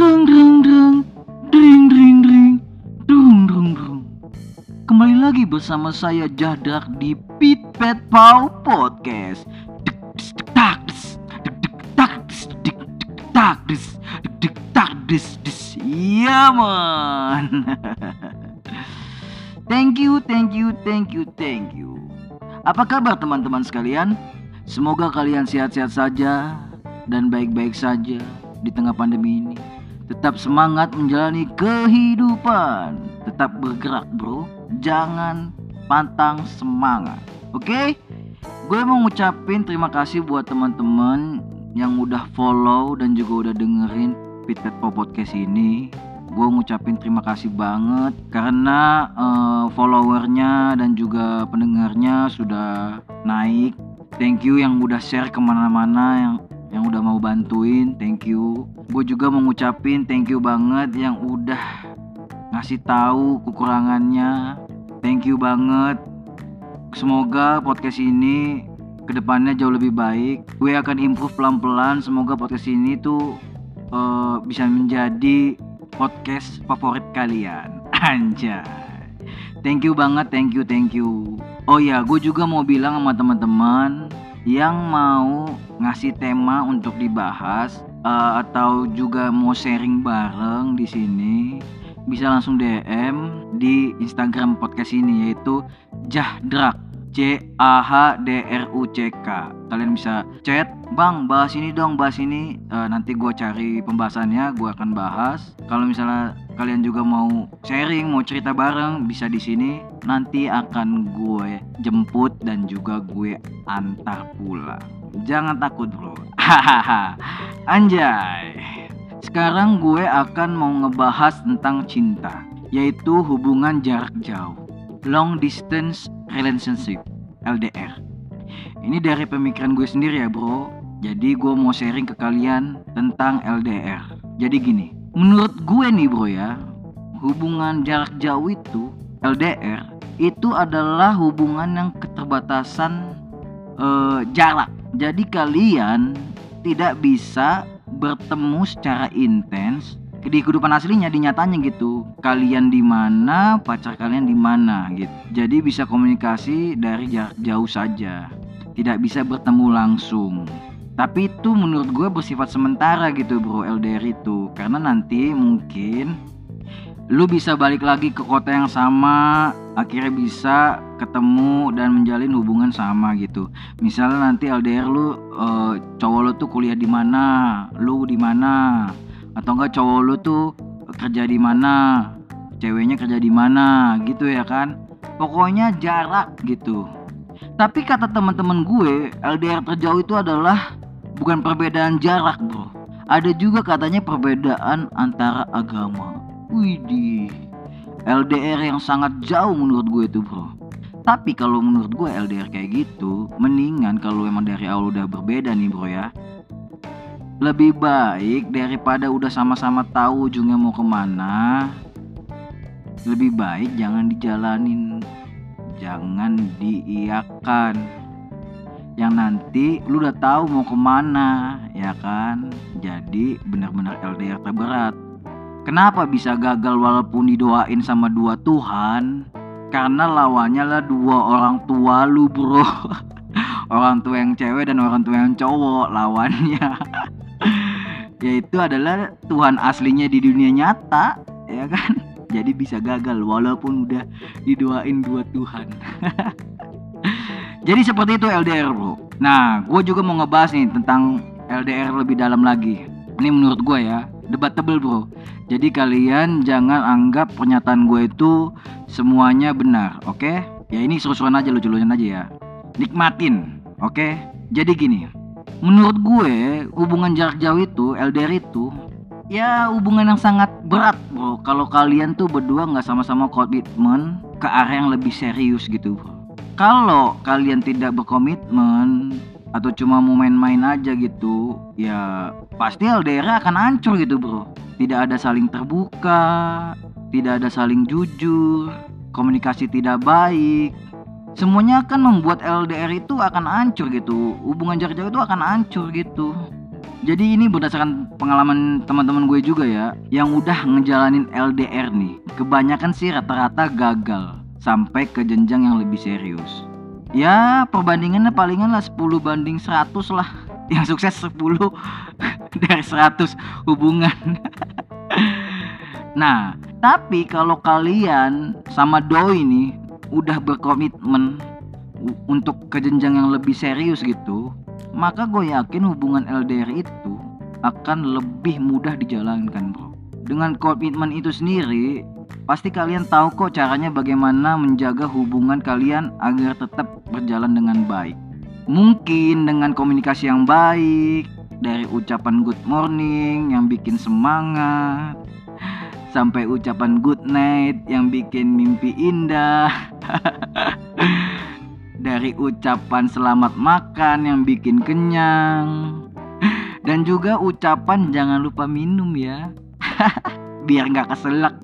Dreng dreng dreng Dring dring dring. Dung dung dung. Kembali lagi bersama saya Jahdak di Pit Pet Pau Podcast. Iya man. Thank you, thank you, thank you, thank you. Apa kabar teman-teman sekalian? Semoga kalian sehat-sehat saja dan baik-baik saja di tengah pandemi ini. Tetap semangat menjalani kehidupan. Tetap bergerak, bro. Jangan pantang semangat. Oke? Gue mau ngucapin terima kasih buat teman-teman yang udah follow dan juga udah dengerin Pitet Po Podcast ini. Gue ngucapin terima kasih banget karena eh, followernya dan juga pendengarnya sudah naik thank you yang udah share ke mana-mana yang yang udah mau bantuin thank you. Gue juga mau ngucapin thank you banget yang udah ngasih tahu kekurangannya. Thank you banget. Semoga podcast ini ke depannya jauh lebih baik. Gue akan improve pelan-pelan. Semoga podcast ini tuh eh, bisa menjadi podcast favorit kalian. Anjay. Thank you banget, thank you, thank you. Oh ya, gue juga mau bilang sama teman-teman yang mau ngasih tema untuk dibahas eh, atau juga mau sharing bareng di sini bisa langsung DM di Instagram podcast ini yaitu Jahdrak C A H D R U C K. Kalian bisa chat, "Bang, bahas ini dong, bahas ini." Eh, nanti gue cari pembahasannya, gue akan bahas. Kalau misalnya kalian juga mau sharing, mau cerita bareng, bisa di sini. Nanti akan gue jemput dan juga gue antar pulang. Jangan takut, Bro. Hahaha. Anjay. Sekarang gue akan mau ngebahas tentang cinta, yaitu hubungan jarak jauh. Long distance relationship LDR. Ini dari pemikiran gue sendiri ya, Bro. Jadi gue mau sharing ke kalian tentang LDR. Jadi gini, menurut gue nih, Bro ya, hubungan jarak jauh itu LDR itu adalah hubungan yang keterbatasan eh, jarak. Jadi kalian tidak bisa bertemu secara intens di kehidupan aslinya di nyatanya gitu kalian di mana pacar kalian di mana gitu jadi bisa komunikasi dari jarak jauh saja tidak bisa bertemu langsung. Tapi itu menurut gue bersifat sementara gitu bro LDR itu. Karena nanti mungkin lu bisa balik lagi ke kota yang sama akhirnya bisa ketemu dan menjalin hubungan sama gitu. Misalnya nanti LDR lu eh, cowok lu tuh kuliah di mana lu di mana. Atau enggak cowok lu tuh kerja di mana ceweknya kerja di mana gitu ya kan. Pokoknya jarak gitu tapi kata teman-teman gue LDR terjauh itu adalah bukan perbedaan jarak bro. Ada juga katanya perbedaan antara agama. Widih LDR yang sangat jauh menurut gue itu bro. Tapi kalau menurut gue LDR kayak gitu mendingan kalau emang dari awal udah berbeda nih bro ya. Lebih baik daripada udah sama-sama tahu ujungnya mau ke mana lebih baik jangan dijalanin jangan diiakan yang nanti lu udah tahu mau ke mana ya kan? Jadi benar-benar LDR terberat. Kenapa bisa gagal walaupun didoain sama dua Tuhan? Karena lawannya lah dua orang tua lu bro. Orang tua yang cewek dan orang tua yang cowok lawannya. Yaitu adalah Tuhan aslinya di dunia nyata ya kan jadi bisa gagal walaupun udah didoain dua Tuhan. Jadi seperti itu LDR bro. Nah gue juga mau ngebahas nih tentang LDR lebih dalam lagi. Ini menurut gue ya debatable bro. Jadi kalian jangan anggap pernyataan gue itu semuanya benar oke? Ya ini seru-seruan aja lucu-lucuan aja ya. Nikmatin oke? Jadi gini menurut gue hubungan jarak jauh itu LDR itu ya hubungan yang sangat berat bro. Kalau kalian tuh berdua nggak sama-sama komitmen ke arah yang lebih serius gitu bro. Kalau kalian tidak berkomitmen atau cuma mau main-main aja gitu ya pasti LDR akan hancur gitu bro. Tidak ada saling terbuka tidak ada saling jujur komunikasi tidak baik. Semuanya akan membuat LDR itu akan hancur gitu. Hubungan jarak jauh itu akan hancur gitu Jadi ini berdasarkan pengalaman teman-teman gue juga ya Yang udah ngejalanin LDR nih Kebanyakan sih rata-rata gagal Sampai ke jenjang yang lebih serius. Ya perbandingannya palingan lah 10 banding 100 lah. Yang sukses 10 dari 100 hubungan. Nah tapi kalau kalian sama doi nih Udah berkomitmen untuk ke jenjang yang lebih serius gitu maka gue yakin hubungan LDR itu akan lebih mudah dijalankan bro. Dengan komitmen itu sendiri pasti kalian tahu kok caranya bagaimana menjaga hubungan kalian agar tetap berjalan dengan baik. Mungkin dengan komunikasi yang baik dari ucapan good morning yang bikin semangat sampai ucapan good night yang bikin mimpi indah dari ucapan selamat makan yang bikin kenyang. Dan juga ucapan jangan lupa minum ya. Biar nggak keselak.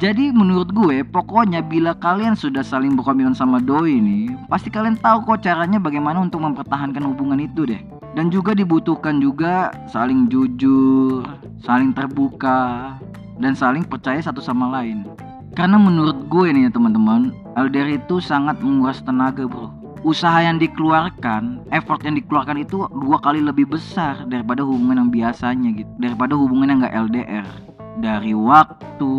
Jadi menurut gue pokoknya bila kalian sudah saling berkomitmen sama doi ini pasti kalian tahu kok caranya bagaimana untuk mempertahankan hubungan itu deh. Dan juga dibutuhkan juga saling jujur saling terbuka dan saling percaya satu sama lain karena menurut gue nih ya teman-teman, LDR itu sangat menguras tenaga bro. Usaha yang dikeluarkan, effort yang dikeluarkan itu dua kali lebih besar daripada hubungan yang biasanya gitu. Daripada hubungan yang gak LDR. Dari waktu,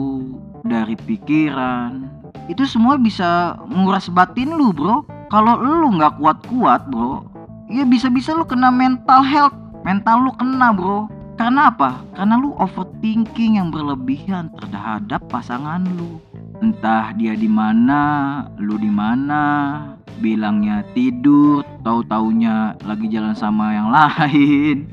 dari pikiran, itu semua bisa menguras batin lu bro. Kalau lu nggak kuat-kuat bro, ya bisa-bisa lu kena mental health. Mental lu kena bro. Karena apa? Karena lu overthinking yang berlebihan terhadap pasangan lu. Entah dia di mana, lu di mana, bilangnya tidur, tahu-taunya lagi jalan sama yang lain.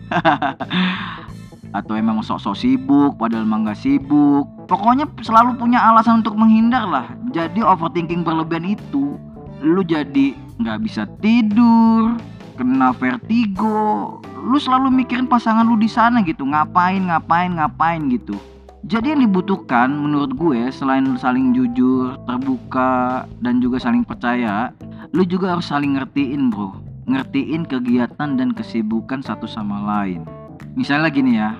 Atau emang sok-sok sibuk padahal emang gak sibuk. Pokoknya selalu punya alasan untuk menghindar lah. Jadi overthinking berlebihan itu lu jadi nggak bisa tidur, kena vertigo, lu selalu mikirin pasangan lu di sana gitu. Ngapain ngapain ngapain gitu. Jadi yang dibutuhkan menurut gue selain saling jujur terbuka dan juga saling percaya lu juga harus saling ngertiin bro. Ngertiin kegiatan dan kesibukan satu sama lain. Misalnya gini ya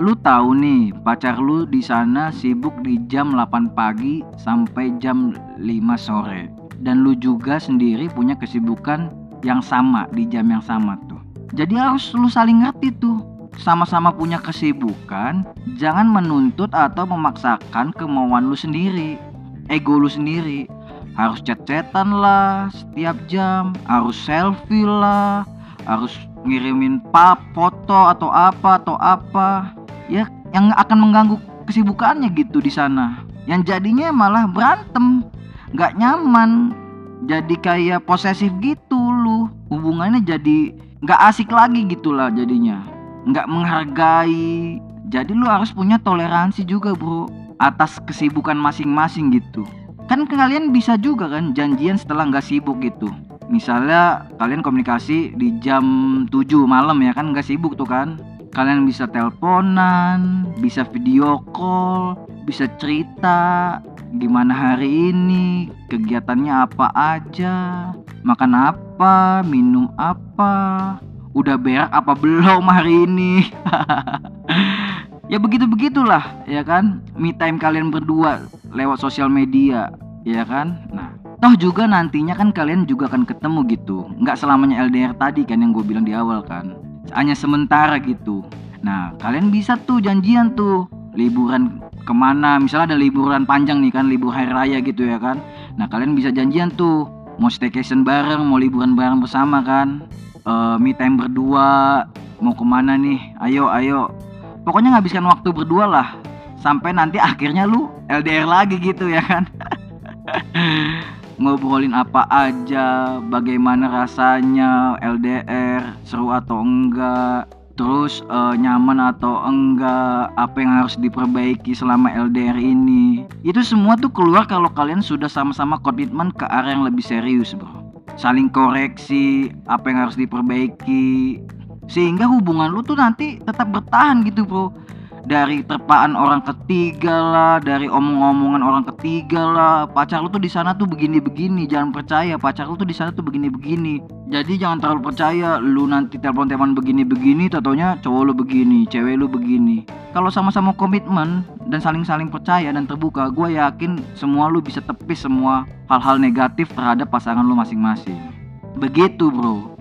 lu tahu nih pacar lu di sana sibuk di jam 8 pagi sampai jam 5 sore. Dan lu juga sendiri punya kesibukan yang sama di jam yang sama tuh jadi harus lu saling ngerti tuh. Sama-sama punya kesibukan, jangan menuntut atau memaksakan kemauan lu sendiri. Ego lu sendiri. Harus chat-chatan lah setiap jam, harus selfie lah, harus ngirimin pap, foto atau apa atau apa. Ya yang akan mengganggu kesibukannya gitu di sana. Yang jadinya malah berantem, nggak nyaman, jadi kayak posesif gitu hubungannya jadi nggak asik lagi gitulah jadinya. Nggak menghargai. Jadi lu harus punya toleransi juga bro atas kesibukan masing-masing gitu. Kan kalian bisa juga kan janjian setelah nggak sibuk gitu. Misalnya kalian komunikasi di jam 7 malam ya kan nggak sibuk tuh kan. Kalian bisa teleponan bisa video call bisa cerita gimana hari ini kegiatannya apa aja makan apa, minum apa, udah berak apa belum hari ini. ya begitu begitulah ya kan, me time kalian berdua lewat sosial media, ya kan. Nah, toh juga nantinya kan kalian juga akan ketemu gitu, nggak selamanya LDR tadi kan yang gue bilang di awal kan, hanya sementara gitu. Nah, kalian bisa tuh janjian tuh liburan ke mana? Misalnya ada liburan panjang nih kan libur hari raya gitu ya kan? Nah kalian bisa janjian tuh mau staycation bareng mau liburan bareng bersama kan. Uh, me time berdua mau ke mana nih? Ayo ayo. Pokoknya ngabiskan waktu berdua lah. Sampai nanti akhirnya lu LDR lagi gitu ya kan. Ngobrolin apa aja bagaimana rasanya LDR seru atau enggak terus uh, nyaman atau enggak apa yang harus diperbaiki selama LDR ini. Itu semua tuh keluar kalau kalian sudah sama-sama komitmen ke arah yang lebih serius bro. Saling koreksi apa yang harus diperbaiki. Sehingga hubungan lu tuh nanti tetap bertahan gitu bro dari terpaan orang ketiga lah, dari omong-omongan orang ketiga lah. Pacar lu tuh di sana tuh begini-begini, jangan percaya pacar lu tuh di sana tuh begini-begini. Jadi jangan terlalu percaya lu nanti telepon-telepon begini-begini, totonya cowok lu begini, cewek lu begini. Kalau sama-sama komitmen dan saling-saling percaya dan terbuka, gue yakin semua lu bisa tepis semua hal-hal negatif terhadap pasangan lu masing-masing. Begitu bro.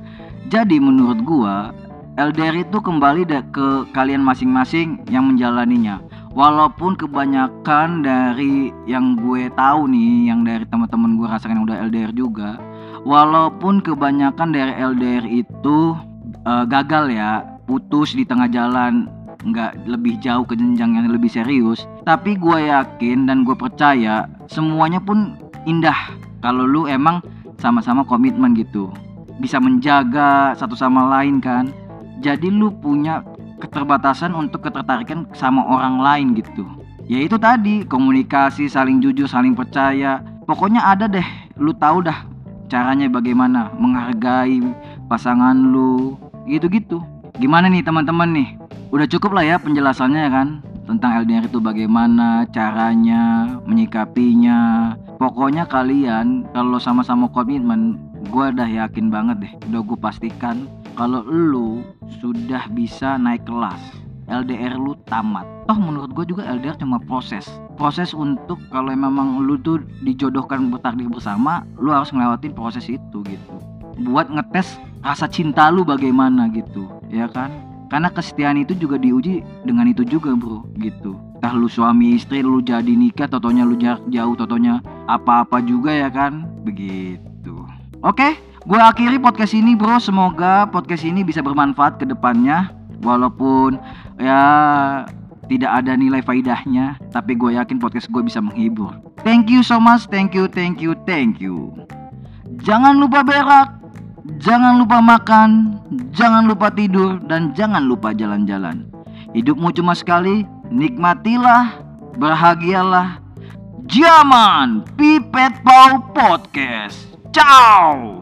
Jadi menurut gua LDR itu kembali ke kalian masing-masing yang menjalaninya. Walaupun kebanyakan dari yang gue tahu nih, yang dari teman-teman gue rasakan yang udah LDR juga, walaupun kebanyakan dari LDR itu uh, gagal ya, putus di tengah jalan, nggak lebih jauh ke jenjang yang lebih serius. Tapi gue yakin dan gue percaya semuanya pun indah kalau lu emang sama-sama komitmen gitu, bisa menjaga satu sama lain kan jadi lu punya keterbatasan untuk ketertarikan sama orang lain gitu. Ya itu tadi komunikasi saling jujur saling percaya. Pokoknya ada deh lu tahu dah caranya bagaimana menghargai pasangan lu gitu-gitu. Gimana nih teman-teman nih? Udah cukup lah ya penjelasannya ya kan tentang LDR itu bagaimana caranya menyikapinya. Pokoknya kalian kalau sama-sama komitmen gue udah yakin banget deh. Udah gue pastikan kalau lu sudah bisa naik kelas LDR lu tamat. Toh menurut gue juga LDR cuma proses. Proses untuk kalau memang lu tuh dijodohkan bertakdir bersama lu harus ngelewatin proses itu gitu. Buat ngetes rasa cinta lu bagaimana gitu. Ya kan? Karena kesetiaan itu juga diuji dengan itu juga bro gitu. Tah lu suami istri lu jadi nikah totonya lu jarak jauh totonya apa-apa juga ya kan? Begitu. Oke Gue akhiri podcast ini bro, semoga podcast ini bisa bermanfaat ke depannya. Walaupun ya tidak ada nilai faidahnya Tapi gue yakin podcast gue bisa menghibur. Thank you so much, thank you, thank you, thank you. Jangan lupa berak Jangan lupa makan Jangan lupa tidur Dan jangan lupa jalan-jalan. Hidupmu cuma sekali Nikmatilah Bahagialah. Zaman Pipet Pau Podcast. Ciao